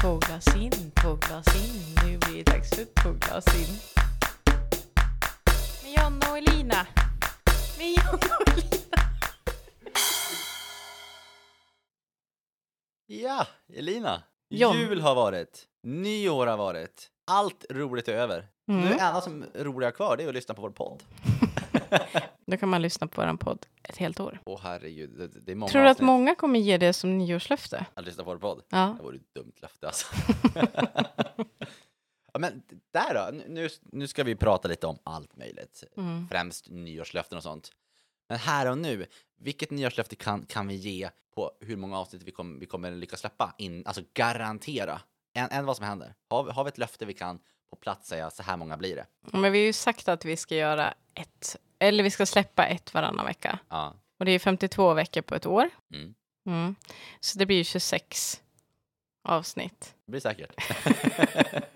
Två glas in, två glas in. Nu blir det dags för två glas in. Med Jonna och Elina. Med Jonna och Elina. Ja, Elina. John. Jul har varit. Nyår har varit. Allt roligt är över. Mm. Nu är det enda som roliga kvar det är att lyssna på vår podd. Då kan man lyssna på vår podd ett helt år. Åh herregud, det, det är många Tror du att många kommer ge det som nyårslöfte? att lyssna på vår podd. Ja. Det vore ett dumt löfte alltså. ja, men där då, nu, nu ska vi prata lite om allt möjligt. Mm. Främst nyårslöften och sånt. Men här och nu, vilket nyårslöfte kan, kan vi ge på hur många avsnitt vi, kom, vi kommer lyckas släppa? In, alltså garantera. En, en vad som händer. Har, har vi ett löfte vi kan på plats säga så här många blir det? Men vi har ju sagt att vi ska göra ett, eller vi ska släppa ett varannan vecka. Ja. Och det är 52 veckor på ett år. Mm. Mm. Så det blir ju 26 avsnitt. Det blir säkert.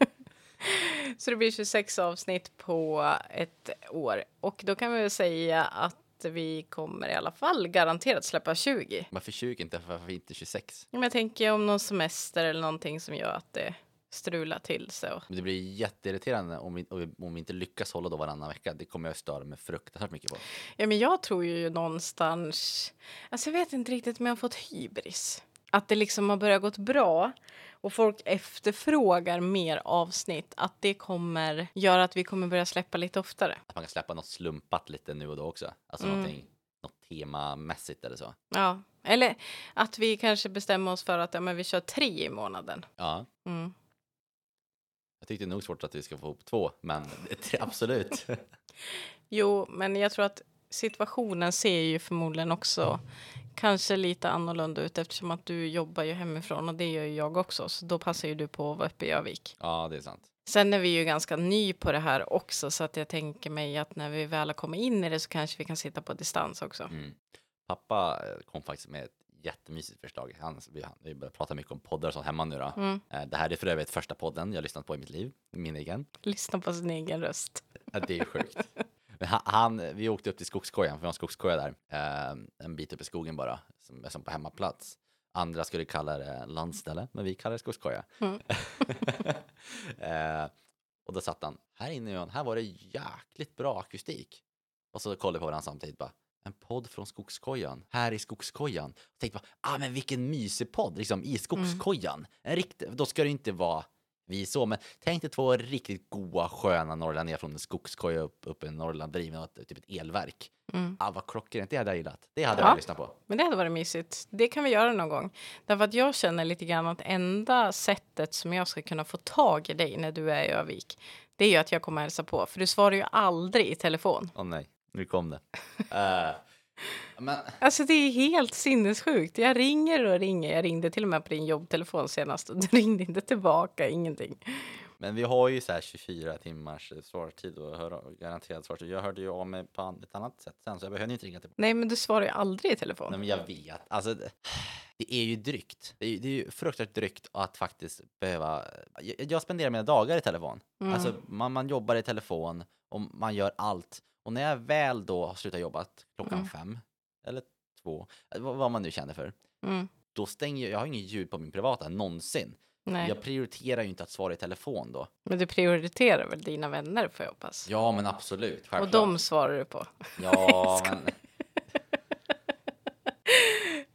Så det blir 26 avsnitt på ett år. Och då kan vi väl säga att vi kommer i alla fall garanterat släppa 20. Varför 20 inte? Varför inte 26? Men jag tänker om någon semester eller någonting som gör att det strular till sig. Och... Men det blir jätteirriterande om vi, om vi- inte lyckas hålla då varannan vecka. Det kommer jag störa mig fruktansvärt mycket på. Ja, men jag tror ju någonstans, alltså jag vet inte riktigt om jag har fått hybris. Att det liksom har börjat gått bra och folk efterfrågar mer avsnitt. Att det kommer göra att vi kommer börja släppa lite oftare. Att man kan släppa något slumpat lite nu och då också. Alltså Mm. någonting, något temamässigt eller så. Ja, eller att vi kanske bestämmer oss för att ja, men vi kör tre i månaden. Ja, Mm. Jag tyckte nog svårt att vi ska få ihop två, men absolut. Jo, men jag tror att situationen ser ju förmodligen också kanske lite annorlunda ut eftersom att du jobbar ju hemifrån och det gör ju jag också. Så då passar ju du på att vara uppe i Övik. Ja, det är sant. Sen är vi ju ganska ny på det här också så att jag tänker mig att när vi väl har kommit in i det så kanske vi kan sitta på distans också. Mm. Pappa eh, kom faktiskt med ett jättemysigt förslag. Han, vi, han, vi börjar prata mycket om poddar och sånt hemma nu då. Mm. Det här är för övrigt första podden jag lyssnat på i mitt liv, min egen. Lyssna på sin egen röst. Ja, Det är sjukt. Han, vi åkte upp till Skogskojan, för vi har en skogskoja där, eh, en bit upp i skogen bara, som som på hemmaplats. Andra skulle kalla det landställe, men vi kallar det skogskoja. Mm. eh, och då satt han, här inne här var det jäkligt bra akustik. Och så kollade vi på varandra samtidigt bara, en podd från skogskojan, här i skogskojan. Och tänkte bara, ah men vilken mysig podd, liksom i skogskojan. En riktig, då ska det inte vara vi så, men tänk dig två riktigt goa sköna norrlänningar från en skogskoja upp, upp i Norrland drivna av typ ett elverk. Mm. Ah, vad klockrent, det hade jag gillat. Det hade Ja. jag lyssnat på. Men det hade varit mysigt. Det kan vi göra någon gång. Därför att jag känner lite grann att enda sättet som jag ska kunna få tag i dig när du är i Övik, det är ju att jag kommer hälsa på. För du svarar ju aldrig i telefon. Åh nej, nu kom det. Eh, men Alltså det är helt sinnessjukt. Jag ringer och ringer. Jag ringde till och med på din jobbtelefon senast och du ringde inte tillbaka, ingenting. Men vi har ju så här 24 timmars svarstid och höra, garanterad svarstid. Jag hörde ju av mig på ett annat sätt sen så jag behövde inte ringa tillbaka. Nej, men du svarar ju aldrig i telefon. Nej men jag vet, alltså det, det är ju drygt. Det är, det är ju fruktansvärt drygt att faktiskt behöva, jag, jag spenderar mina dagar i telefon. Mm. Alltså man, man jobbar i telefon och man gör allt. Och när jag väl då har slutat jobbat klockan Mm. fem eller två, eh, vad, vad man nu känner för, Mm. då stänger jag, jag har ingen ljud på min privata någonsin. Nej, Jag prioriterar ju inte att svara i telefon då. men du prioriterar väl dina vänner får jag hoppas. Ja men absolut, självklart. och de svarar du på. Ja men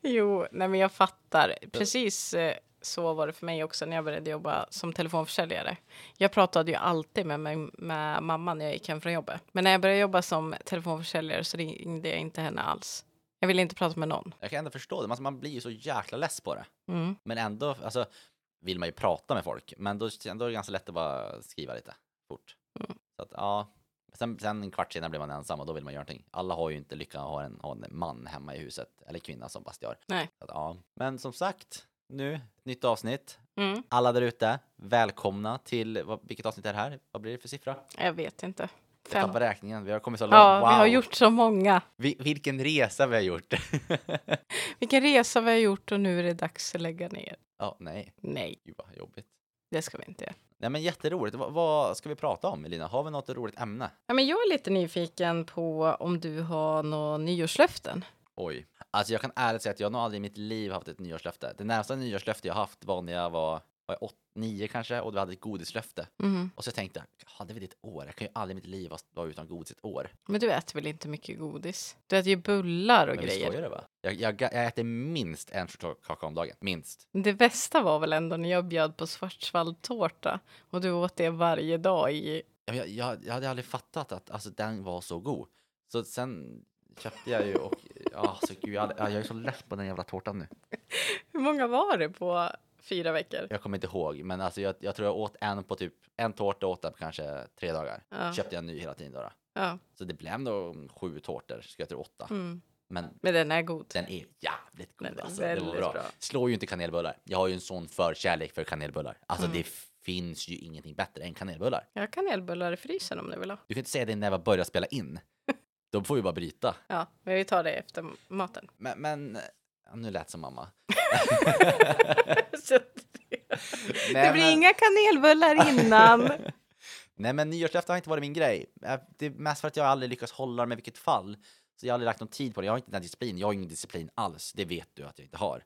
Jo, nej men jag fattar. Precis eh, så var det för mig också när jag började jobba som telefonförsäljare. Jag pratade ju alltid med, med, med mamma när jag gick hem från jobbet. Men när jag började jobba som telefonförsäljare så ringde jag inte henne alls. Jag ville inte prata med någon. jag kan ändå förstå det, alltså, man blir ju så jäkla less på det. Mm. Men ändå, alltså, vill man ju prata med folk. Men då, då är det ganska lätt att bara skriva lite fort. Mm. Så att, ja. Sen, sen en kvart senare blir man ensam och då vill man göra någonting. Alla har ju inte lyckan att ha en, ha en man hemma i huset, eller kvinna som fast gör. Nej. Så att, ja. Men som sagt, nu, nytt avsnitt. Mm. Alla där ute, välkomna till, vad, vilket avsnitt är det här? Vad blir det för siffra? Jag vet inte. Jag Fem. tappar räkningen, vi har kommit så långt. Ja, wow. vi har gjort så många. Vi, vilken resa vi har gjort. Vilken resa vi har gjort och nu är det dags att lägga ner. Ja, nej, Nej, gud vad jobbigt. det ska vi inte göra. Nej men jätteroligt. Vad, vad ska vi prata om Elina? Har vi något roligt ämne? Ja, men jag är lite nyfiken på om du har några nyårslöften. Oj. Alltså jag kan ärligt säga att jag har nog aldrig i mitt liv haft ett nyårslöfte. Det närmsta nyårslöfte jag haft var när jag var var jag åt, nio kanske och du hade ett godislöfte. Mhm. Och så tänkte jag, hade vi det ett år? Jag kan ju aldrig i mitt liv vara utan godis ett år. Men du äter väl inte mycket godis? Du äter ju bullar och Men grejer. det va? Jag, jag, jag äter minst en chokladkaka om dagen, minst. Det bästa var väl ändå när jag bjöd på svartsvalltårta och du åt det varje dag i... Jag, jag, jag, jag hade aldrig fattat att alltså, den var så god. Så sen köpte jag ju och, ja, så gud, jag, jag är så less på den jävla tårtan nu. Hur många var det på fyra veckor? Jag kommer inte ihåg, men alltså jag, jag tror jag åt en på typ, en tårta åt jag på kanske tre dagar. Ja. Köpte jag en ny hela tiden då. då. Ja. Så det blev ändå sju tårtor, ska jag tro åtta. Mm. Men Men den är god. den är jävligt god Den alltså. Det var bra. bra. Slår ju inte kanelbullar. Jag har ju en sån förkärlek för kanelbullar. Alltså Mm. det finns ju ingenting bättre än kanelbullar. Jag har kanelbullar i frysen om du vill ha. Du kan inte säga det när vi börjar spela in. Då får vi bara bryta. Ja, men vi tar det efter maten. Men, men ja, nu lät som mamma. Det Nej, blir men- inga kanelbullar innan. Nej, men nyårslöfte har inte varit min grej. Äh, Det är mest för att jag aldrig lyckats hålla det med vilket fall. Så jag har aldrig lagt någon tid på det. Jag har inte den disciplin. Jag har ingen disciplin alls. Det vet du att jag inte har.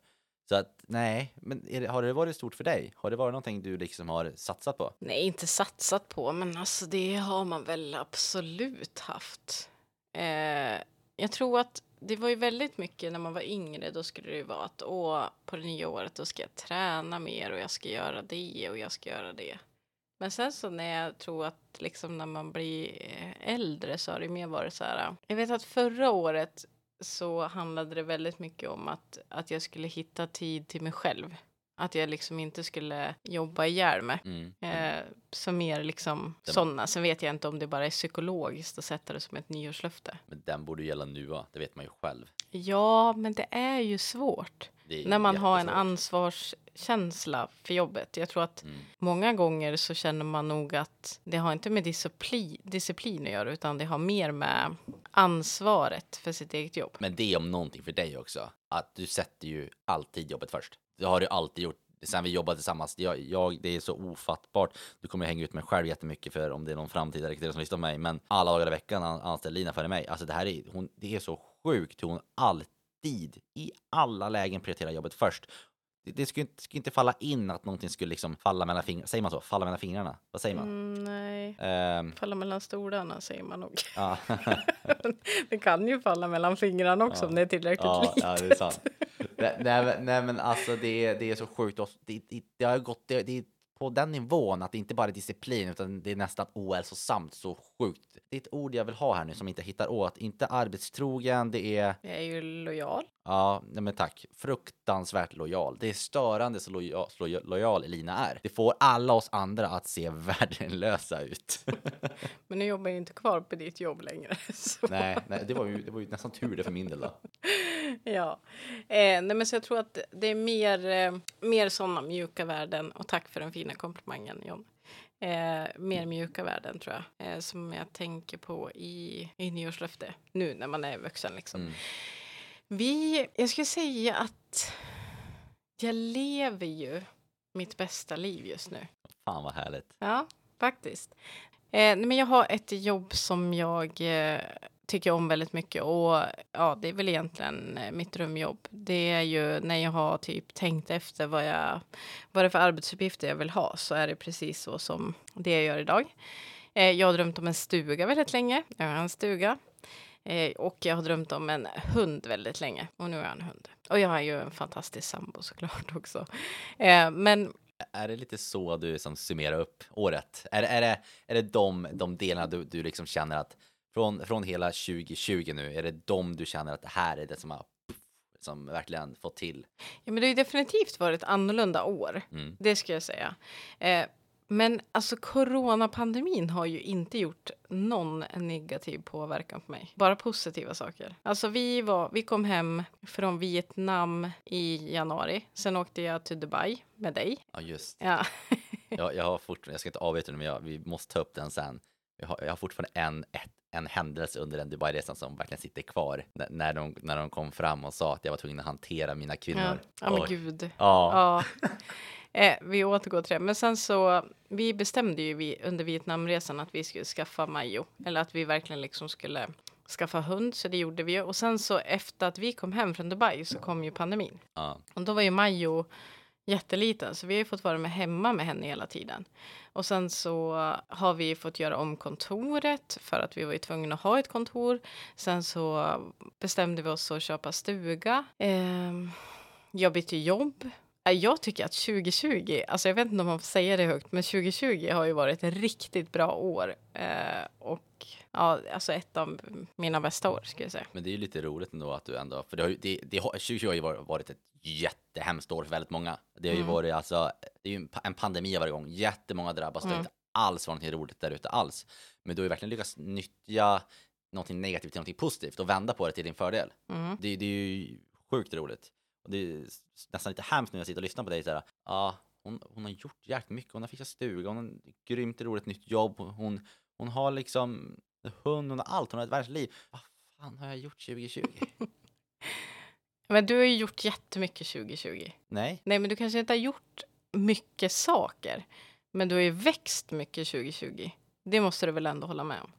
Så att nej, men är det, har det varit stort för dig? Har det varit någonting du liksom har satsat på? Nej, inte satsat på, men alltså det har man väl absolut haft. Eh, jag tror att det var ju väldigt mycket när man var yngre. Då skulle det ju vara att åh, på det nya året då ska jag träna mer och jag ska göra det och jag ska göra det. Men sen så när jag tror att liksom när man blir eh, äldre så har det mer varit så här. Eh. Jag vet att förra året så handlade det väldigt mycket om att, att jag skulle hitta tid till mig själv. Att jag liksom inte skulle jobba ihjäl mig. Mm. Eh, så mer liksom Det- sådana. Sen vet jag inte om det bara är psykologiskt att sätta det som ett nyårslöfte. Men den borde gälla nu, va? det vet man ju själv. Ja, men det är ju svårt är när man har en ansvarskänsla för jobbet. Jag tror att Mm. många gånger så känner man nog att det har inte med disciplin, disciplin att göra utan det har mer med ansvaret för sitt eget jobb. Men det är om någonting för dig också. Att du sätter ju alltid jobbet först. Det har du alltid gjort. Sen vi jobbade tillsammans. Jag, jag, det är så ofattbart. Du kommer hänga ut mig själv jättemycket för om det är någon framtida rekryterare som lyssnar på mig. Men alla dagar i veckan an- anställer Lina före mig. Alltså det här är, hon, det är så sjukt hur hon alltid i alla lägen prioriterar jobbet först. Det, det skulle, inte, skulle inte falla in att någonting skulle liksom falla mellan fingrarna. Säger man så? Falla mellan fingrarna? Vad säger man? Mm, nej, Ehm, falla mellan stolarna säger man nog. det kan ju falla mellan fingrarna också Ja. om det är tillräckligt Ja, litet. ja, det är sant nej, nej, men- alltså det är, det är så sjukt. Det, det, det har gått, det, det är på den nivån att det inte bara är disciplin utan det är nästan ohälsosamt. Så sjukt. Det är ett ord jag vill ha här nu som inte hittar åt. Inte arbetstrogen, det är, Jag är ju lojal ja, nej men tack, fruktansvärt lojal. Det är störande så lojal, så lojal Elina är. Det får alla oss andra att se värdelösa ut. Men nu jobbar jag inte kvar på ditt jobb längre. Så. nej, nej det, var ju, det var ju nästan tur det för min del då. Ja, eh, nej, men så jag tror att det är mer, eh, mer sådana mjuka värden. Och tack för den fina komplimangen John. Eh, mer mjuka värden tror jag. Eh, som jag tänker på i, i nyårslöfte. Nu när man är vuxen liksom. Mm. Vi, jag skulle säga att jag lever ju mitt bästa liv just nu. Fan vad härligt. Ja, faktiskt. Eh, men jag har ett jobb som jag eh, tycker om väldigt mycket och ja, det är väl egentligen eh, mitt drömjobb. Det är ju när jag har typ tänkt efter vad, jag, vad det är för arbetsuppgifter jag vill ha så är det precis så som det jag gör idag. Eh, jag har drömt om en stuga väldigt länge. Jag har en stuga. Eh, och jag har drömt om en hund väldigt länge. Och nu har jag en hund. Och jag har ju en fantastisk sambo såklart också. Eh, men Är det lite så du som summerar upp året? Är, är det, är det de, de delarna du, du liksom känner att från, från hela 2020 nu, är det de du känner att det här är det som har som verkligen fått till? Ja, men det har ju definitivt varit ett annorlunda år. Mm. Det ska jag säga. Eh, men alltså coronapandemin har ju inte gjort någon negativ påverkan på mig. Bara positiva saker. Alltså vi, var, vi kom hem från Vietnam i januari. Sen åkte jag till Dubai med dig. Ja, just. Ja, Jag, jag har fortfarande, jag ska inte avbryta nu, men jag, vi måste ta upp den sen. Jag har, jag har fortfarande en, ett, en händelse under den Dubai-resan som verkligen sitter kvar. När, när, de, när de kom fram och sa att jag var tvungen att hantera mina ja. kvinnor. ja men Oj. gud. Ja. Ja. Eh, vi återgår till det. Men sen så, vi bestämde ju vi, under Vietnamresan att vi skulle skaffa Majo. Eller att vi verkligen liksom skulle skaffa hund, så det gjorde vi ju. Och sen så efter att vi kom hem från Dubai så kom ju pandemin. ja. Och då var ju Majo jätteliten så vi har ju fått vara med hemma med henne hela tiden. Och sen så har vi fått göra om kontoret för att vi var ju tvungna att ha ett kontor. Sen så bestämde vi oss att köpa stuga. Eh, jag bytte jobb. Jag tycker att 2020, alltså jag vet inte om man får säga det högt, men 2020 har ju varit ett riktigt bra år. Eh, och ja, alltså ett av mina bästa år skulle jag säga. Men det är ju lite roligt ändå att du ändå, för det har ju, det, det har, 2020 har ju varit- ett jättehemskt år för väldigt många. Det har ju Mm. varit alltså, det är ju en, pa- en pandemi varje gång, jättemånga drabbas, det har Mm. inte alls varit något roligt där ute alls. Men du har ju verkligen lyckats nyttja någonting negativt till någonting positivt och vända på det till din fördel. Mm. Det, det är ju sjukt roligt. Och det är nästan lite hemskt när jag sitter och lyssnar på dig såhär, ja, hon, hon har gjort jäkligt mycket, hon har fixat stuga, hon har grymt roligt nytt jobb, hon, hon har liksom hund, hon har allt, hon har ett världsliv. Vad fan har jag gjort 2020? Men du har ju gjort jättemycket 2020. Nej, Nej, men du kanske inte har gjort mycket saker. Men du har ju växt mycket 2020. Det måste du väl ändå hålla med om?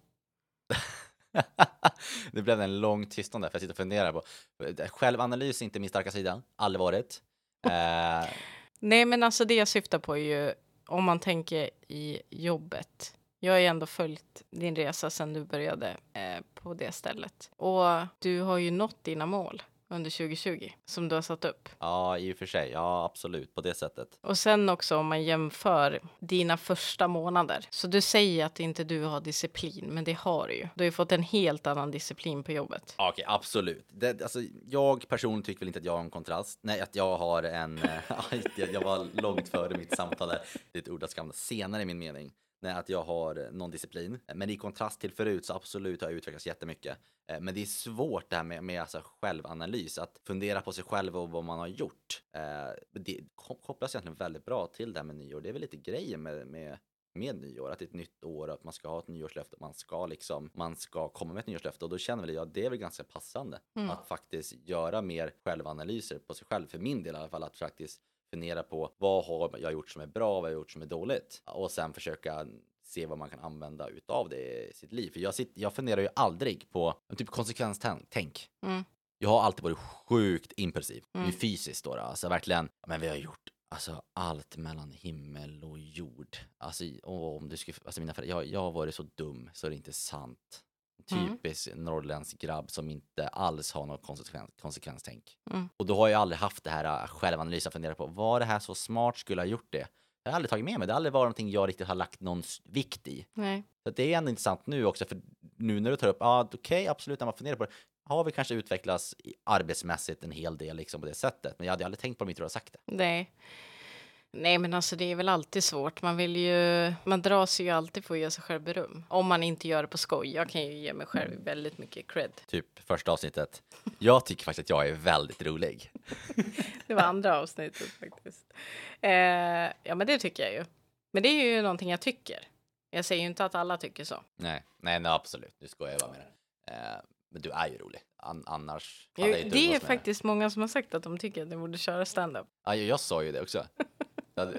Det blev en lång tystnad där för jag sitter och funderar på. Självanalys är inte min starka sida, aldrig varit. Eh, Nej, men alltså det jag syftar på är ju om man tänker i jobbet. Jag har ju ändå följt din resa sedan du började eh, på det stället. Och du har ju nått dina mål under 2020 som du har satt upp. ja, i och för sig, ja absolut, på det sättet. Och sen också om man jämför dina första månader. Så du säger att inte du har disciplin, men det har du ju. Du har ju fått en helt annan disciplin på jobbet. Ja, Okej, absolut. Det, alltså, jag personligen tycker väl inte att jag har en kontrast. Nej, att jag har en... eh, jag, jag var långt före mitt samtal där. Det är ett ord jag ska använda senare i min mening. Nej, att jag har eh, någon disciplin. Men i kontrast till förut så absolut har jag utvecklats jättemycket. Eh, Men det är svårt det här med, med alltså självanalys, att fundera på sig själv och vad man har gjort. Eh, Det ko- kopplas egentligen väldigt bra till det här med nyår. Det är väl lite grejen med, med med nyår, att det är ett nytt år, att man ska ha ett nyårslöfte, man ska liksom, man ska komma med ett nyårslöfte och då känner väl jag att det är väl ganska passande Mm. att faktiskt göra mer självanalyser på sig själv, för min del i alla fall, att faktiskt fundera på vad har jag gjort som är bra, vad har jag gjort som är dåligt och sen försöka se vad man kan använda utav det i sitt liv. För jag, sitter, jag funderar ju aldrig på typ konsekvenstänk. Mm. Jag har alltid varit sjukt impulsiv, Mm. fysiskt då, då. Alltså verkligen, men vi har gjort Alltså allt mellan himmel och jord. Alltså om du skulle, alltså mina föräldrar, jag, jag har varit så dum så det är inte sant. Mm. Typisk norrländsk grabb som inte alls har något konsekvens, konsekvenstänk. Mm. Och då har jag aldrig haft det här äh, självanalysen och funderat på, var det här så smart skulle ha gjort det? Jag har aldrig tagit med mig, det har aldrig varit någonting jag riktigt har lagt någon vikt i. Nej. Så att det är ändå intressant nu också, för nu när du tar upp, ja ah, okej absolut när man funderar på det, har vi kanske utvecklats arbetsmässigt en hel del liksom på det sättet. Men jag hade aldrig tänkt på det om inte du hade sagt det. Nej. Nej, men alltså det är väl alltid svårt. Man vill ju, man dras ju alltid för att ge sig själv beröm. Om man inte gör det på skoj. Jag kan ju ge mig själv väldigt mycket cred. Typ första avsnittet. Jag tycker faktiskt att jag är väldigt rolig. Det var andra avsnittet faktiskt. Eh, ja, men det tycker jag ju. Men det är ju någonting jag tycker. Jag säger ju inte att alla tycker så. Nej, nej, nej absolut. Nu skojar jag bara med det. Eh, men du är ju rolig. An annars Jo, det är faktiskt många som har sagt att de tycker att ni borde köra stand-up. Ja, jag, jag sa ju det också. Jag hade-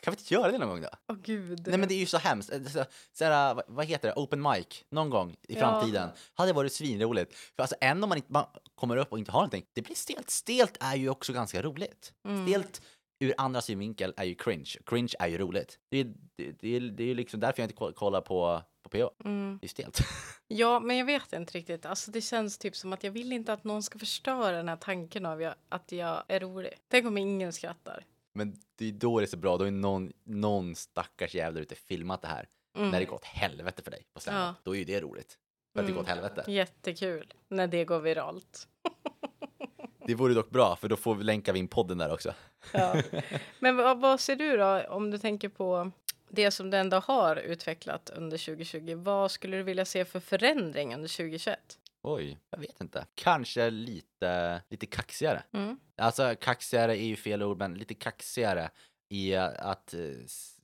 Kan vi inte göra det någon gång då? Åh gud. Nej men det är ju så hemskt. Eh, Så, så här, vad- heter det? Open mic någon gång i Ja. framtiden. Hade varit svinroligt. För alltså än om man inte man kommer upp och inte har någonting, det blir stelt. Stelt är ju också ganska roligt. Mm. Stelt ur andra synvinkel är ju cringe. Cringe är ju roligt. Det är, det, det är, det är liksom därför jag inte ko- kollar på, på PH. Mm. Det är stelt. Ja, men jag vet inte riktigt. Alltså, det känns typ som att jag vill inte att någon ska förstöra den här tanken av jag, att jag är rolig. Tänk om ingen skrattar. Men det är då det är så bra. Då är någon, någon stackars jävel där ute filmat det här. Mm. När det går åt helvete för dig på stand Ja. Då är ju det roligt. För att det går åt Mm. helvete. Jättekul när det går viralt. Det vore dock bra för då får vi länka vi in podden där också. Ja. Men vad, vad ser du då om du tänker på det som du ändå har utvecklat under 2020? Vad skulle du vilja se för förändring under 2021? Oj, jag vet inte. Kanske lite, lite kaxigare. Mm. Alltså kaxigare är ju fel ord, men lite kaxigare i att eh,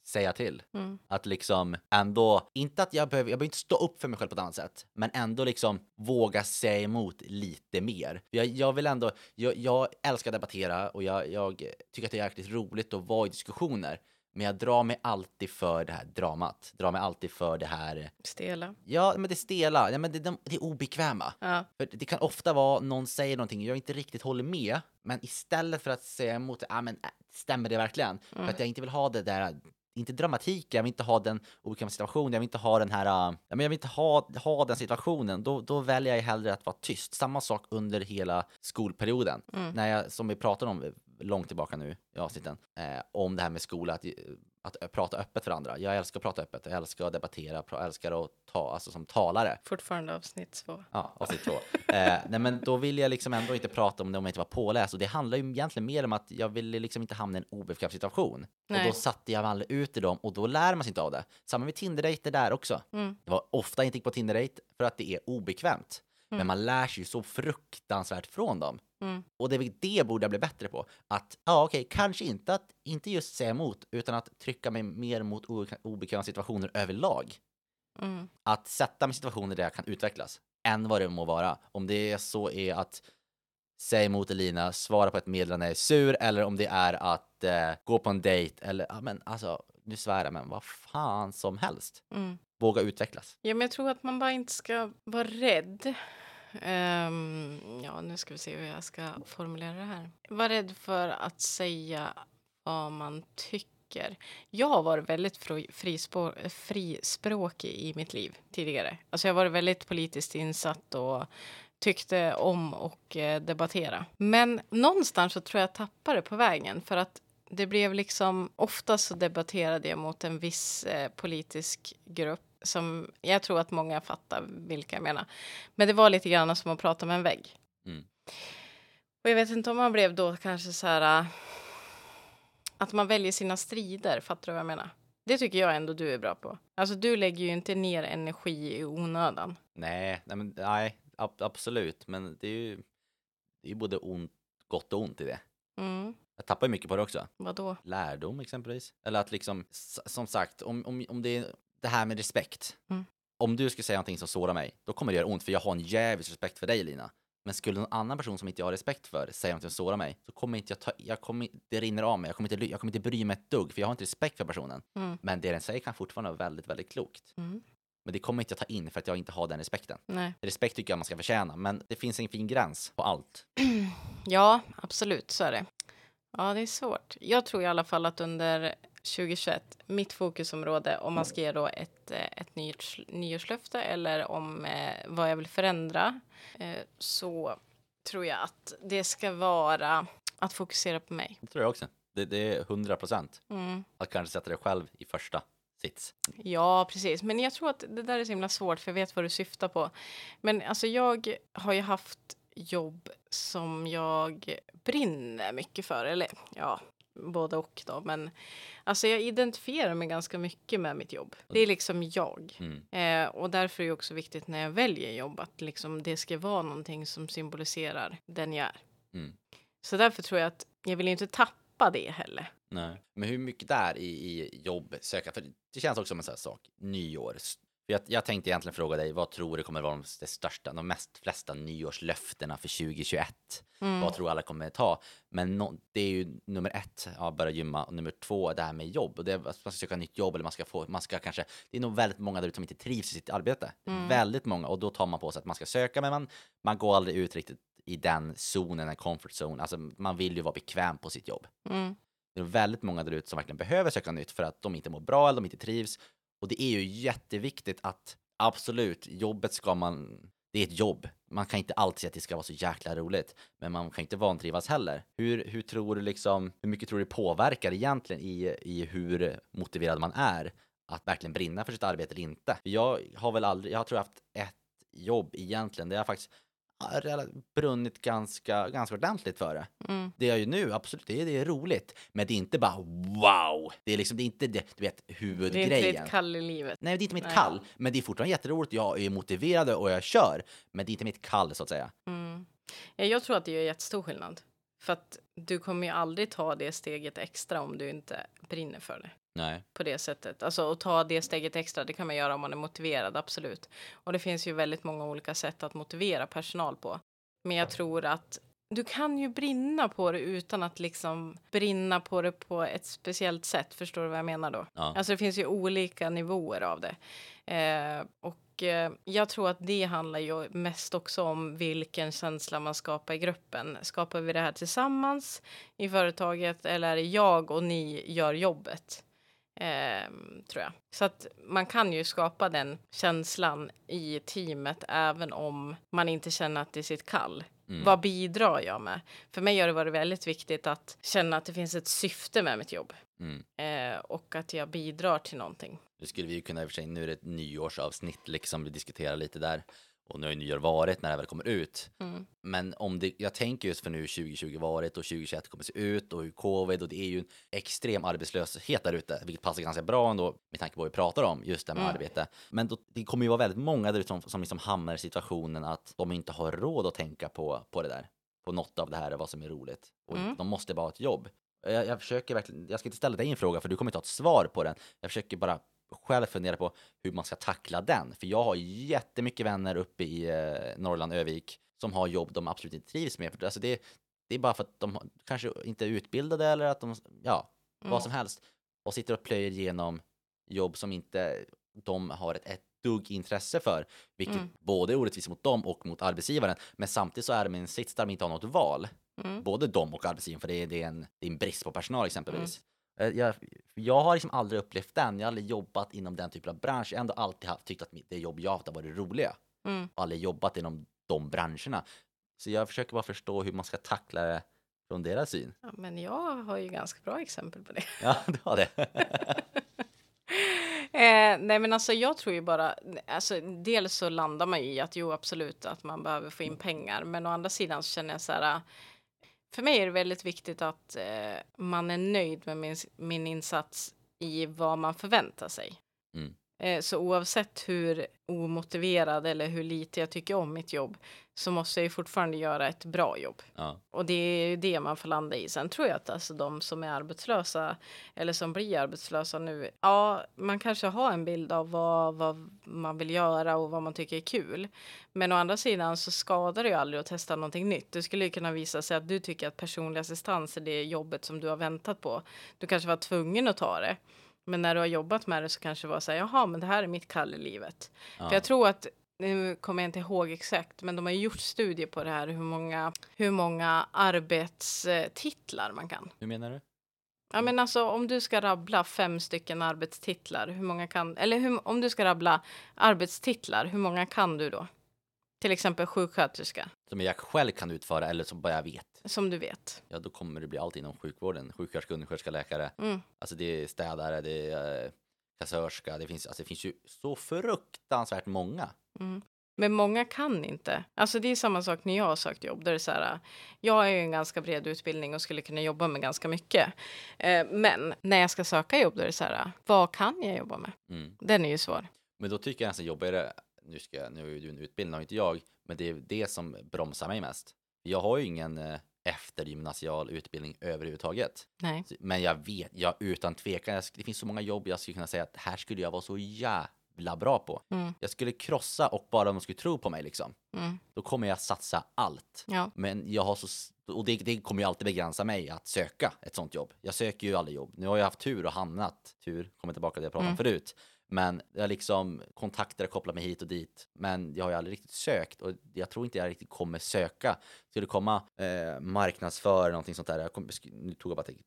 säga till. Mm. Att liksom ändå, inte att jag behöver, jag behöver inte stå upp för mig själv på ett annat sätt, men ändå liksom våga säga emot lite mer. Jag, jag vill ändå, jag, jag älskar att debattera och jag, jag tycker att det är jäkligt roligt att vara i diskussioner. Men jag drar mig alltid för det här dramat. Drar mig alltid för det här, Stela. ja men det stela, ja, men det, det, det obekväma. Ja. För det kan ofta vara någon säger någonting jag inte riktigt håller med, men istället för att säga emot, ja men äh, stämmer det verkligen? För att jag inte vill ha det där, inte dramatik, jag vill inte ha den obekväma situationen, jag vill inte ha den här, äh, ja, men jag vill inte ha, ha den situationen, då, då väljer jag hellre att vara tyst. Samma sak under hela skolperioden. När jag, som vi pratade om långt tillbaka nu i avsnitten, eh, om det här med skola, att, att prata öppet för andra. Jag älskar att prata öppet, jag älskar att debattera, jag älskar att ta, alltså som talare. Fortfarande avsnitt två. Ja, avsnitt två. Eh, nej, men då vill jag liksom ändå inte prata om det om jag inte var påläst. Och det handlar ju egentligen mer om att jag ville liksom inte hamna i en obekväm situation. Nej. Och då satte jag aldrig ut i dem och då lär man sig inte av det. Samma med Tinder-dejter där också. Mm. Det var ofta jag inte gick på Tinder-dejt för att det är obekvämt. Men man lär sig ju så fruktansvärt från dem. Mm. Och det, det borde jag bli bättre på. Att, ja okej, kanske inte att inte just säga emot, utan att trycka mig mer mot obe- obekväma situationer överlag Mm. att sätta mig i situationer där jag kan utvecklas än vad det må vara. Om det är så är att säga emot Elina, svara på ett meddelande när jag är sur eller om det är att eh, gå på en dejt eller ja, men alltså nu svär jag men vad fan som helst. Mm. Våga utvecklas. Ja, men jag tror att man bara inte ska vara rädd. Um, ja, nu ska vi se hur jag ska formulera det här. Var rädd för att säga vad man tycker. Jag har varit väldigt frispå- frispråkig i mitt liv tidigare. Alltså jag har varit väldigt politiskt insatt och tyckte om och eh, debattera. Men någonstans så tror jag jag tappade på vägen för att det blev liksom ofta så debatterade jag mot en viss eh, politisk grupp som jag tror att många fattar vilka jag menar. Men det var lite grann som att prata med en vägg. Mm. Och jag vet inte om man blev då kanske så här äh, att man väljer sina strider. Fattar du vad jag menar? Det tycker jag ändå du är bra på. Alltså du lägger ju inte ner energi i onödan. Nej, nej, men, nej ab- absolut, men det är ju det är både ont, gott och ont i det. Mm. Jag tappar mycket på det också. Vadå? lärdom exempelvis. Eller att liksom, som sagt, om, om, om det är det här med respekt. Mm. Om du skulle säga någonting som sårar mig, då kommer det göra ont för jag har en jävligt respekt för dig Lina. Men skulle någon annan person som inte jag har respekt för säga någonting som sårar mig, så kommer inte jag ta, jag kommer, det rinner av mig, jag kommer, inte, jag kommer inte bry mig ett dugg, för jag har inte respekt för personen. Mm. Men det den säger kan fortfarande vara väldigt, väldigt klokt. Mm. Men det kommer inte jag ta in för att jag inte har den respekten. Nej. Respekt tycker jag man ska förtjäna, men det finns en fin gräns på allt. Ja, absolut, så är det. Ja, det är svårt. Jag tror i alla fall att under 2021, mitt fokusområde, om man ska ge då ett, eh, ett nyårs, nyårslöfte eller om eh, vad jag vill förändra, eh, så tror jag att det ska vara att fokusera på mig. Det tror jag också. Det, det är 100 procent. Mm. Att kanske sätta dig själv i första sits. Ja, precis. Men jag tror att det där är så himla svårt, för jag vet vad du syftar på. Men alltså, jag har ju haft jobb som jag brinner mycket för. Eller ja, både och då. Men alltså, jag identifierar mig ganska mycket med mitt jobb. Det är liksom jag. Mm. Eh, och därför är det också viktigt när jag väljer jobb att liksom, det ska vara någonting som symboliserar den jag är. Mm. Så därför tror jag att jag vill inte tappa det heller. Nej. Men hur mycket där i, i jobb söka? För det känns också som en sån här sak. Nyår. Jag, jag tänkte egentligen fråga dig, vad tror du kommer vara de största, de mest flesta nyårslöftena för 2021? Mm. Vad tror alla kommer ta? Men no, det är ju nummer ett, ja, börja gymma, och nummer två, det här med jobb. Och det man ska söka nytt jobb eller man ska få, man ska kanske, det är nog väldigt många där ute som inte trivs i sitt arbete. Mm. Väldigt många, och då tar man på sig att man ska söka, men man, man går aldrig ut riktigt i den zonen, en comfort zone. Alltså man vill ju vara bekväm på sitt jobb. Mm. Det är väldigt många där ute som verkligen behöver söka nytt för att de inte mår bra eller de inte trivs. Och det är ju jätteviktigt att absolut, jobbet ska man, det är ett jobb. Man kan inte alltid säga att det ska vara så jäkla roligt, men man kan inte vantrivas heller. Hur, hur tror du liksom, hur mycket tror du det påverkar egentligen i, i hur motiverad man är att verkligen brinna för sitt arbete eller inte? Jag har väl aldrig, jag tror jag haft ett jobb egentligen, där jag faktiskt brunnit ganska, ganska ordentligt för det Mm. det jag gör nu, absolut, det är, det är roligt. Men det är inte bara wow. Det är liksom, det är inte det, du vet, Det är huvudgrejen. inte ditt kall i livet. Nej, det är inte mitt Nej. kall. Men det är fortfarande jätteroligt. Jag är motiverad och jag kör. Men det är inte mitt kall, så att säga. Mm. Ja, Jag tror att det gör jättestor skillnad. För att du kommer ju aldrig ta det steget extra om du inte brinner för det Nej. på det sättet. Alltså att ta det steget extra, det kan man göra om man är motiverad, absolut. Och det finns ju väldigt många olika sätt att motivera personal på. Men jag tror att du kan ju brinna på det utan att liksom brinna på det på ett speciellt sätt. Förstår du vad jag menar då? Ja. Alltså det finns ju olika nivåer av det. Eh, och eh, jag tror att det handlar ju mest också om vilken känsla man skapar i gruppen. Skapar vi det här tillsammans i företaget eller är det jag och ni gör jobbet? Eh, tror jag. Så att man kan ju skapa den känslan i teamet även om man inte känner att det är sitt kall. Mm. Vad bidrar jag med? För mig har det varit väldigt viktigt att känna att det finns ett syfte med mitt jobb Mm. eh, och att jag bidrar till någonting. Nu skulle vi ju kunna, i och för sig, nu är det ett nyårsavsnitt liksom, vi diskuterar lite där. Och nu har ju nyår varit när det väl kommer ut. Mm. Men om det, jag tänker just för nu 2020 varit och 2021 kommer se ut och hur covid och det är ju en extrem arbetslöshet där ute, vilket passar ganska bra ändå med tanke på vad vi pratar om, just det med Mm. arbete. Men då, det kommer ju vara väldigt många där ute som, som liksom hamnar i situationen att de inte har råd att tänka på, på det där, på något av det här, vad som är roligt. Och Mm. de måste bara ha ett jobb. Jag, jag försöker verkligen, jag ska inte ställa dig en fråga för du kommer inte ha ett svar på den. Jag försöker bara själv fundera på hur man ska tackla den. För jag har jättemycket vänner uppe i eh, Norrland, Övik, som har jobb de absolut inte trivs med. Alltså det, det är bara för att de kanske inte är utbildade eller att de, ja, Mm. vad som helst. Och sitter och plöjer igenom jobb som inte de har ett, ett dugg intresse för. Vilket Mm. både är orättvist mot dem och mot arbetsgivaren. Men samtidigt så är de i en sits där de inte har något val. Mm. Både dem och arbetsgivaren, för det är, det är, en, det är en brist på personal exempelvis. Eh, Jag, jag har liksom aldrig upplevt den, jag har aldrig jobbat inom den typen av bransch. Jag har ändå alltid haft, tyckt att det jobb jag haft har varit roliga. Mm. Och aldrig jobbat inom de branscherna. Så jag försöker bara förstå hur man ska tackla det från deras syn. Ja, men jag har ju ganska bra exempel på det. Ja, du har det. Eh, nej men alltså jag tror ju bara, alltså dels så landar man ju i att jo absolut att man behöver få in pengar. Men å andra sidan så känner jag så här, för mig är det väldigt viktigt att eh, man är nöjd med min, min insats i vad man förväntar sig. Mm. Eh, så oavsett hur omotiverad eller hur lite jag tycker om mitt jobb så måste jag ju fortfarande göra ett bra jobb. Ja, Och det är ju det man får landa i. Sen tror jag att alltså de som är arbetslösa eller som blir arbetslösa nu, ja, man kanske har en bild av vad, vad man vill göra och vad man tycker är kul. Men å andra sidan så skadar det ju aldrig att testa någonting nytt. Det skulle ju kunna visa sig att du tycker att personlig assistans är det jobbet som du har väntat på. Du kanske var tvungen att ta det. Men när du har jobbat med det så kanske det var så här, jaha, men det här är mitt kall i livet. ja. För jag tror att, nu kommer jag inte ihåg exakt, men de har gjort studier på det här, hur många, hur många arbetstitlar man kan. Hur menar du? Ja, men alltså om du ska rabbla fem stycken arbetstitlar, hur många kan, eller hur, om du ska rabbla arbetstitlar, hur många kan du då? Till exempel sjuksköterska, Som jag själv kan utföra eller som bara jag vet. som du vet. Ja, då kommer det bli allt inom sjukvården. Sjuksköterska, undersköterska, läkare. Mm. Alltså det är städare, det är eh, kassörska. Det finns, alltså det finns ju så fruktansvärt många. Mm. Men många kan inte. Alltså det är samma sak när jag har sökt jobb. Där det är så här, jag har ju en ganska bred utbildning och skulle kunna jobba med ganska mycket. Eh, men när jag ska söka jobb, då är det så här, vad kan jag jobba med? Mm. Den är ju svår. Men då tycker jag nästan jobbigare, nu, ska jag, nu är du en utbildning och inte jag, men det är det som bromsar mig mest. Jag har ju ingen eh, eftergymnasial utbildning överhuvudtaget. Nej. Men jag vet, jag utan tvekan, jag, det finns så många jobb jag skulle kunna säga att här skulle jag vara så jävla bra på. Mm. Jag skulle krossa och bara de skulle tro på mig liksom, Mm. då kommer jag satsa allt. Ja. Men jag har så, och det, det kommer ju alltid begränsa mig att söka ett sånt jobb. Jag söker ju aldrig jobb. Nu har jag haft tur och hamnat, tur, kommer tillbaka till det jag pratade om Mm. förut. Men jag liksom kontakter har kopplat mig hit och dit. Men jag har ju aldrig riktigt sökt och jag tror inte jag riktigt kommer söka. Skulle det komma eh, marknadsför någonting sånt där, jag kommer, nu tog jag bara till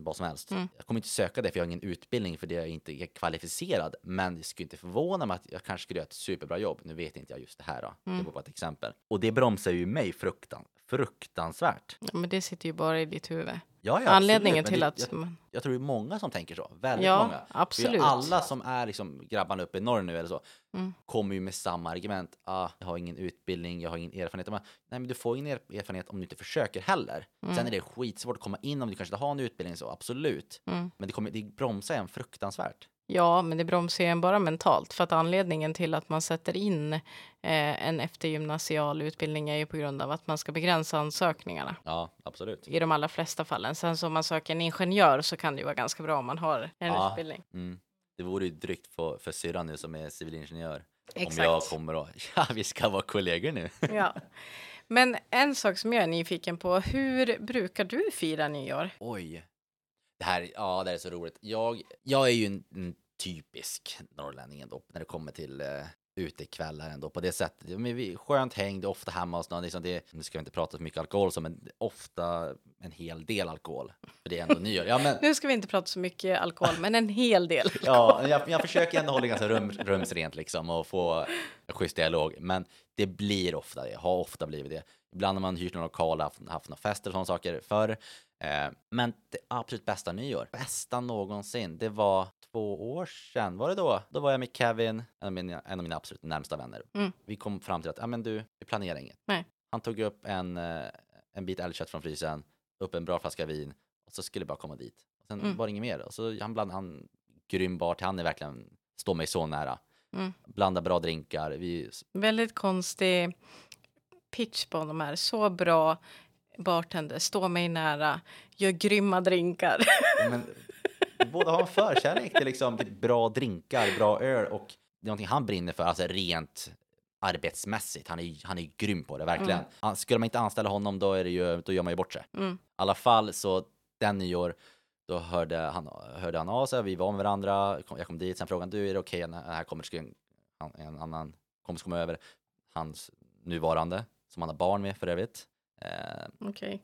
vad som helst. Mm. Jag kommer inte söka det för jag har ingen utbildning för det jag inte är kvalificerad. Men det skulle inte förvåna mig att jag kanske skulle göra ett superbra jobb. Nu vet inte jag just det här då. Det Mm. var bara ett exempel. Och det bromsar ju mig fruktan, fruktansvärt. Ja, Men det sitter ju bara i ditt huvud. Ja, ja, Anledningen absolut, men till att... jag, jag tror det är många som tänker så. Väldigt ja, många. Absolut. alla som är liksom grabbarna uppe i norr nu eller så, Mm. kommer ju med samma argument. Ah, jag har ingen utbildning, jag har ingen erfarenhet. Bara, Nej, men du får ingen er- erfarenhet om du inte försöker heller. Mm. Sen är det skitsvårt att komma in om du kanske inte har en utbildning, så absolut. Mm. Men det, kommer, det bromsar en fruktansvärt. Ja, men det bromsar ju en bara mentalt. För att anledningen till att man sätter in eh, en eftergymnasial utbildning är ju på grund av att man ska begränsa ansökningarna. Ja, absolut. I de allra flesta fallen. Sen så om man söker en ingenjör så kan det ju vara ganska bra om man har en Ja. utbildning. Mm. Det vore ju drygt för, för syrran nu som är civilingenjör. Exakt. Om jag kommer och, ja vi ska vara kollegor nu. Ja. Men en sak som jag är nyfiken på, hur brukar du fira nyår? Oj. Det här, ja, det här är så roligt. Jag, jag är ju en, en typisk norrlänning ändå när det kommer till uh, utekvällar ändå på det sättet. Men vi, skönt häng, det är ofta hemma hos någon. Liksom det, nu ska vi inte prata så mycket alkohol så, men ofta en hel del alkohol. För det är ändå nyår. Ja, men, Nu ska vi inte prata så mycket alkohol, men en hel del. ja, jag, jag försöker ändå hålla ganska rum, rumsrent liksom och få en schysst dialog. Men det blir ofta det, har ofta blivit det. Ibland har man hyrt någon lokal, haft, haft några fester och sådana saker förr. Eh, men det absolut bästa nyår, bästa någonsin, det var två år sedan. Var det då? Då var jag med Kevin, en av mina, en av mina absolut närmsta vänner. Mm. Vi kom fram till att, ja men du, vi planerar inget. Nej. Han tog upp en, eh, en bit älgkött från frysen, upp en bra flaska vin och så skulle jag bara komma dit. Och sen Mm. var det inget mer. Och så han bland han grym bart, han är verkligen, står mig så nära. Mm. Blanda bra drinkar. Vi, Väldigt konstig pitch på de här. Så bra bartender, stå mig nära, gör grymma drinkar. men, båda har en förkärlek till liksom bra drinkar, bra öl och det är någonting han brinner för, alltså rent arbetsmässigt. Han är, han är grym på det, verkligen. Mm. Skulle man inte anställa honom, då, är det ju, då gör man ju bort sig. Mm. I alla fall så den nyår, då hörde han, hörde han av sig, vi var med varandra, jag kom dit, sen frågade han, du är det okej, när här kommer en, en annan kompis komma över, hans nuvarande, som han har barn med för övrigt. Eh, Okej.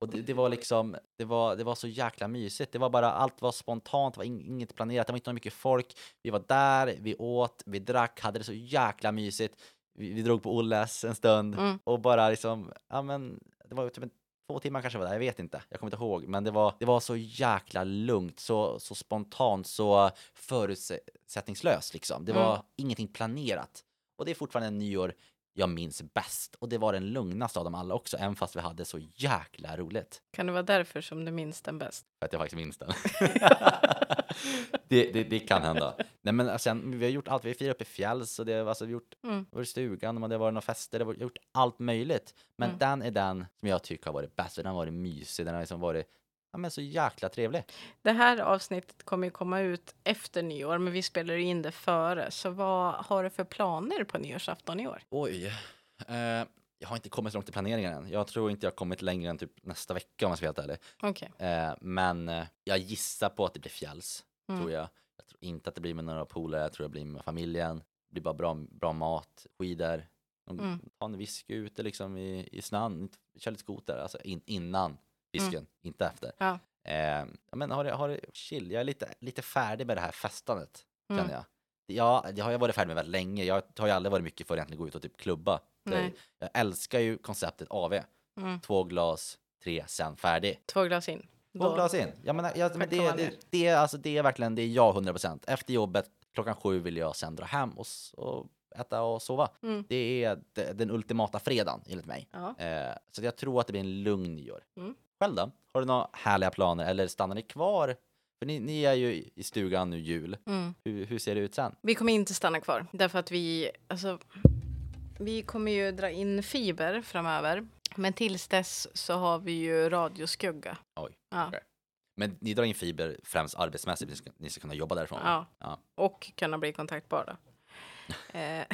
och det, det var liksom, det var, det var så jäkla mysigt. Det var bara, allt var spontant, det var ing, inget planerat, det var inte mycket folk. Vi var där, vi åt, vi drack, hade det så jäkla mysigt. Vi, vi drog på Olles en stund Mm. och bara liksom, ja men, det var typ en, två timmar kanske var där, jag vet inte, jag kommer inte ihåg. Men det var, det var så jäkla lugnt, så, så spontant, så förutsättningslöst liksom. Det var Mm. ingenting planerat. Och det är fortfarande en nyår jag minns bäst. Och det var den lugnaste av dem alla också, även fast vi hade så jäkla roligt. Kan det vara därför som du minns den bäst? För att jag faktiskt minns den. det, det, det kan hända. Nej men sen, vi har gjort allt, vi har firat uppe i fjälls och det, alltså, vi har gjort, Mm. varit i stugan och det har varit några fester, det har gjort allt möjligt. Men Mm. den är den som jag tycker har varit bäst, den har varit mysig, den har liksom varit ja, men så jäkla trevlig. Det här avsnittet kommer ju komma ut efter nyår, men vi spelar in det före. Så vad har du för planer på nyårsafton i år? Oj. Eh, jag har inte kommit så långt i planeringen än. Jag tror inte jag har kommit längre än typ nästa vecka om jag ska vara helt ärlig. Okej. Eh, men eh, jag gissar på att det blir fjälls, Mm. tror jag. Jag tror inte att det blir med några polare, jag tror det blir med familjen. Det blir bara bra, bra mat, skidor. Mm. tar en whisky ute liksom i, i snön, kör lite skoter, alltså in, innan fisken, inte efter. Ja. Eh, men har det, har det chill, jag är lite, lite färdig med det här festandet, Mm. känner jag. Ja, det har jag varit färdig med väldigt länge. Jag har ju aldrig varit mycket för att egentligen gå ut och typ klubba. Jag älskar ju konceptet AV. Mm. Två glas, tre, sen färdig. Två glas in. Två glas in. Jag menar, jag, men det, det, det, är alltså, det är verkligen det är jag 100%. Efter jobbet klockan sju vill jag sen dra hem och, och äta och sova. Mm. Det är de- den ultimata fredagen enligt mig. Eh, så jag tror att det blir en lugn nyår. Mm. Själv då? Har du några härliga planer eller stannar ni kvar? För ni, ni är ju i- stugan nu jul. Mm. Hur, hur ser det ut sen? Vi kommer inte stanna kvar därför att vi, alltså, vi kommer ju dra in fiber framöver. Men tills dess så har vi ju radioskugga. Oj. Ja. okej. Men ni drar in fiber främst arbetsmässigt, ni ska, ni ska kunna jobba därifrån? Ja. Ja. Och kunna bli kontaktbara. Eh,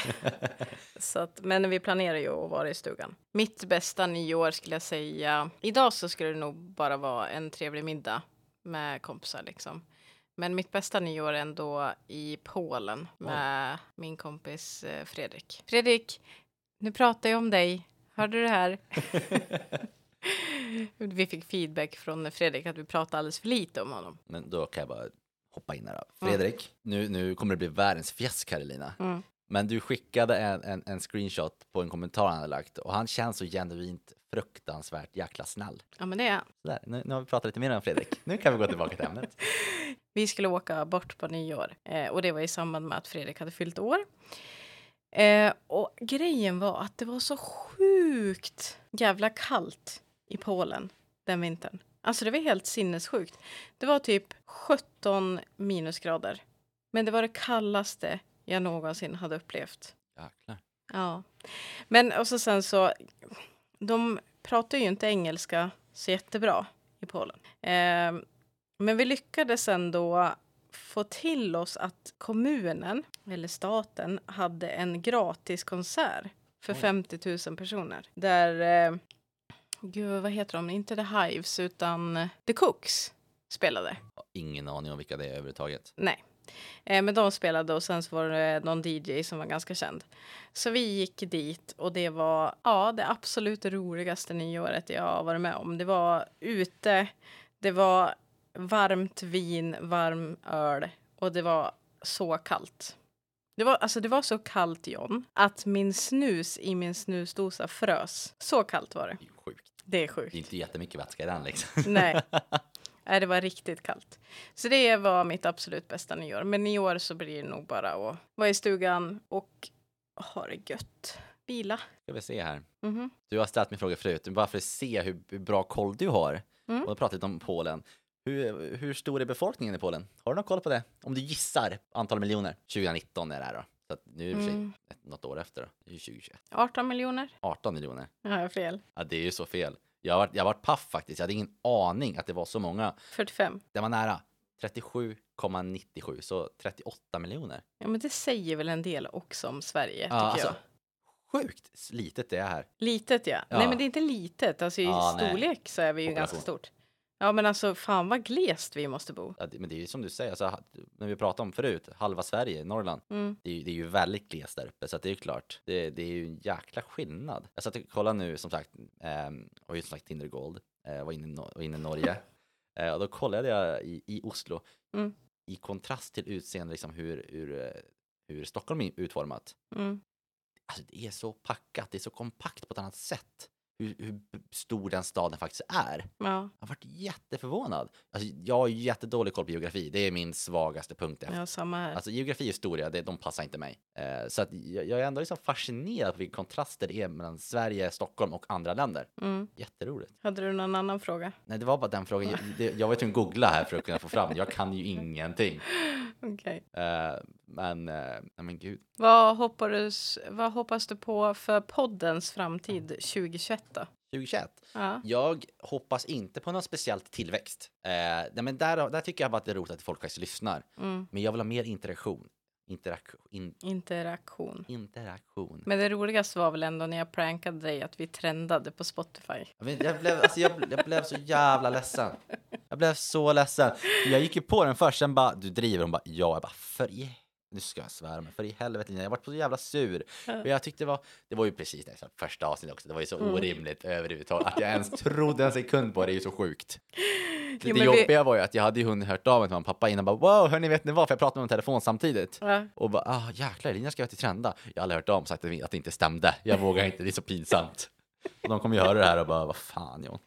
så att, men vi planerar ju att vara i stugan. Mitt bästa nyår skulle jag säga. Idag så skulle det nog bara vara en trevlig middag med kompisar liksom. Men mitt bästa nyår är ändå i Polen med min kompis eh, Fredrik. Fredrik, nu pratar jag om dig. Hörde du det här? vi fick feedback från Fredrik att vi pratade alldeles för lite om honom. Men då kan jag bara hoppa in här då. Fredrik, nu, nu kommer det bli världens fjäsk Karolina. Mm. Men du skickade en, en, en screenshot på en kommentar han hade lagt och han känns så genuint fruktansvärt jäkla snäll. Ja, men det är han. Sådär, nu, nu har vi pratat lite mer om Fredrik. Nu kan vi gå tillbaka till ämnet. Vi skulle åka bort på nyår eh, och det var i samband med att Fredrik hade fyllt år. Eh, och grejen var att det var så sjukt jävla kallt i Polen den vintern. Alltså det var helt sinnessjukt. Det var typ 17 minusgrader. Men det var det kallaste jag någonsin hade upplevt. Jäklar. Ja. Men och så sen så, de pratar ju inte engelska så jättebra i Polen. Eh, men vi lyckades ändå få till oss att kommunen, eller staten, hade en gratis konsert för Oj. 50 000 personer. Där, eh, gud vad heter de, inte The Hives utan The Cooks spelade. Ingen aning om vilka det är överhuvudtaget. Nej. Eh, men de spelade och sen så var det någon DJ som var ganska känd. Så vi gick dit och det var ja, det absolut roligaste nyåret jag har varit med om. Det var ute, det var varmt vin, varm öl och det var så kallt. Det var, alltså det var så kallt John, att min snus i min snusdosa frös. Så kallt var det. Det är ju sjukt. Det är Det är sjukt. inte jättemycket vätska i den liksom. Nej. Nej, det var riktigt kallt. Så det var mitt absolut bästa nyår. Men i år så blir det nog bara att vara i stugan och ha det gött. Vila. Ska vi se här. Mhm. Du har ställt mig frågor förut, bara för att se hur bra koll du har. Mm. Och pratat om Polen. Hur, hur stor är befolkningen i Polen? Har du någon koll på det? Om du gissar antal miljoner? 2019 är det här då. Så att nu är det Mm. något år efter då. Det är ju 2021. 18 miljoner. 18 miljoner. Har jag fel? Ja, det är ju så fel. Jag har jag varit paff faktiskt. Jag hade ingen aning att det var så många. 45. Det var nära. 37,97, så 38 miljoner. Ja, men det säger väl en del också om Sverige, tycker Ja, alltså, jag. Sjukt litet det är här. Litet, ja. Ja. Nej, men det är inte litet. Alltså i Ja, nej. storlek så är vi ju ganska Population. stort. Ja, men alltså fan vad glest vi måste bo. Ja, det, men det är ju som du säger, alltså, när vi pratade om förut, halva Sverige, Norrland. Mm. Det är, ju, det är ju väldigt glest där uppe, så att det är ju klart. Det, det är ju en jäkla skillnad. Jag satt och kollade nu, som sagt, um, har ju som sagt Tinder Gold, eh, var inne, var inne i Norge. Eh, och då kollade jag i, i Oslo, Mm. i kontrast till utseende, liksom hur, hur, eh, hur Stockholm är utformat. Mm. Alltså det är så packat, det är så kompakt på ett annat sätt. Hur, hur stor den staden faktiskt är. Ja. Jag har varit jätteförvånad. Alltså, jag har jättedålig koll på geografi, det är min svagaste punkt. Efter. ja, samma här. Alltså geografi och historia, det, de passar inte mig. Eh, så att jag, jag är ändå liksom fascinerad på vilka kontraster det är mellan Sverige, Stockholm och andra länder. Mm. Jätteroligt. Hade du någon annan fråga? Nej, det var bara den frågan. Jag, det, jag var tvungen att googla här för att kunna få fram. Jag kan ju ingenting. Okej. Eh, men, eh, men gud. Vad, hoppas, vad hoppas du på för poddens framtid 2021 då? 2021. Ja. Jag hoppas inte på någon speciellt tillväxt. Eh, men där, där tycker jag bara att det är roligt att folk faktiskt lyssnar. Mm. Men jag vill ha mer interaktion. Interaktion. In, Interaktion. interaktion. Men det roligaste var väl ändå när jag prankade dig att vi trendade på Spotify. Jag, blev, alltså jag, jag blev så jävla ledsen. Jag blev så ledsen. Jag gick ju på den först, sen bara, du driver? Hon bara, ja. Jag bara, för i... Nu ska jag svära, men för i helvete, jag varit så jävla sur. Och jag tyckte det var, det var ju precis det, första avsnittet också, det var ju så Mm. orimligt överhuvudtaget. Att jag ens trodde en sekund på det är ju så sjukt. Det, Jo, det men vi- jobbiga var ju att jag hade ju hunnit hört av mig till mamma och pappa innan, bara wow, hörni vet ni vad, för jag pratade med dem telefon samtidigt. Ja. Och bara, ah jäklar, Elina ska jag till Trenda. Jag har aldrig hört av och sagt att det- att det inte stämde. Jag vågar inte, det är så pinsamt. Och de kommer ju höra det här och bara, vad fan John.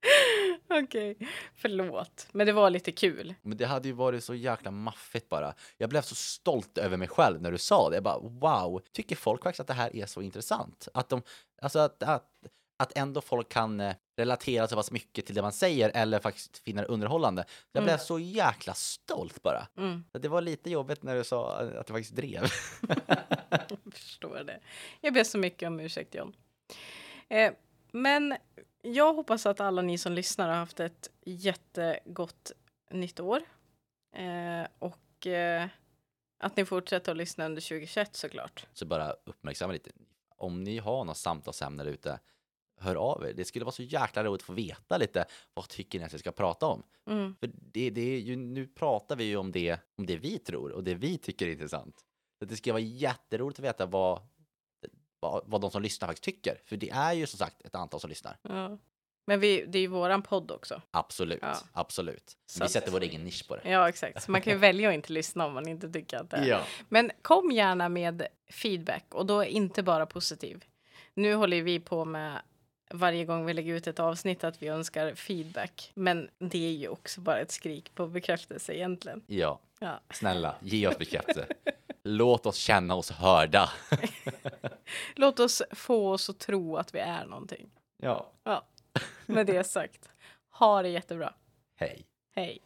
Okej, förlåt. Men det var lite kul. Men det hade ju varit så jäkla maffigt bara. Jag blev så stolt över mig själv när du sa det. Jag bara, wow, tycker folk faktiskt att det här är så intressant? Att de, alltså att, att, att ändå folk kan eh, relatera så pass mycket till det man säger eller faktiskt finna det underhållande. Jag blev så jäkla stolt bara. Mm, Det var lite jobbigt när du sa att du faktiskt drev. jag förstår det. Jag ber så mycket om ursäkt John. Eh, men jag hoppas att alla ni som lyssnar har haft ett jättegott nytt år. Eh, och eh, att ni fortsätter att lyssna under 2021 såklart. Så bara uppmärksamma lite. Om ni har något samtalsämne där ute, hör av er. Det skulle vara så jäkla roligt att få veta lite. Vad tycker ni att vi ska prata om? Mm, För det, det är ju, nu pratar vi ju om det, om det vi tror och det vi tycker är intressant. Så det ska vara jätteroligt att veta vad, vad, vad de som lyssnar faktiskt tycker. För det är ju som sagt ett antal som lyssnar. ja. Men vi, det är ju våran podd också. Absolut, Ja. absolut. Så vi sätter vår egen nisch på det. Ja, exakt. Så man kan ju välja att inte lyssna om man inte tycker att det är. Ja. Men kom gärna med feedback och då inte bara positiv. Nu håller vi på med varje gång vi lägger ut ett avsnitt att vi önskar feedback. Men det är ju också bara ett skrik på bekräftelse egentligen. ja, Ja. snälla, ge oss bekräftelse. Låt oss känna oss hörda. Låt oss få oss att tro att vi är någonting. Ja, Ja, med det sagt. Ha det jättebra. hej. Hej.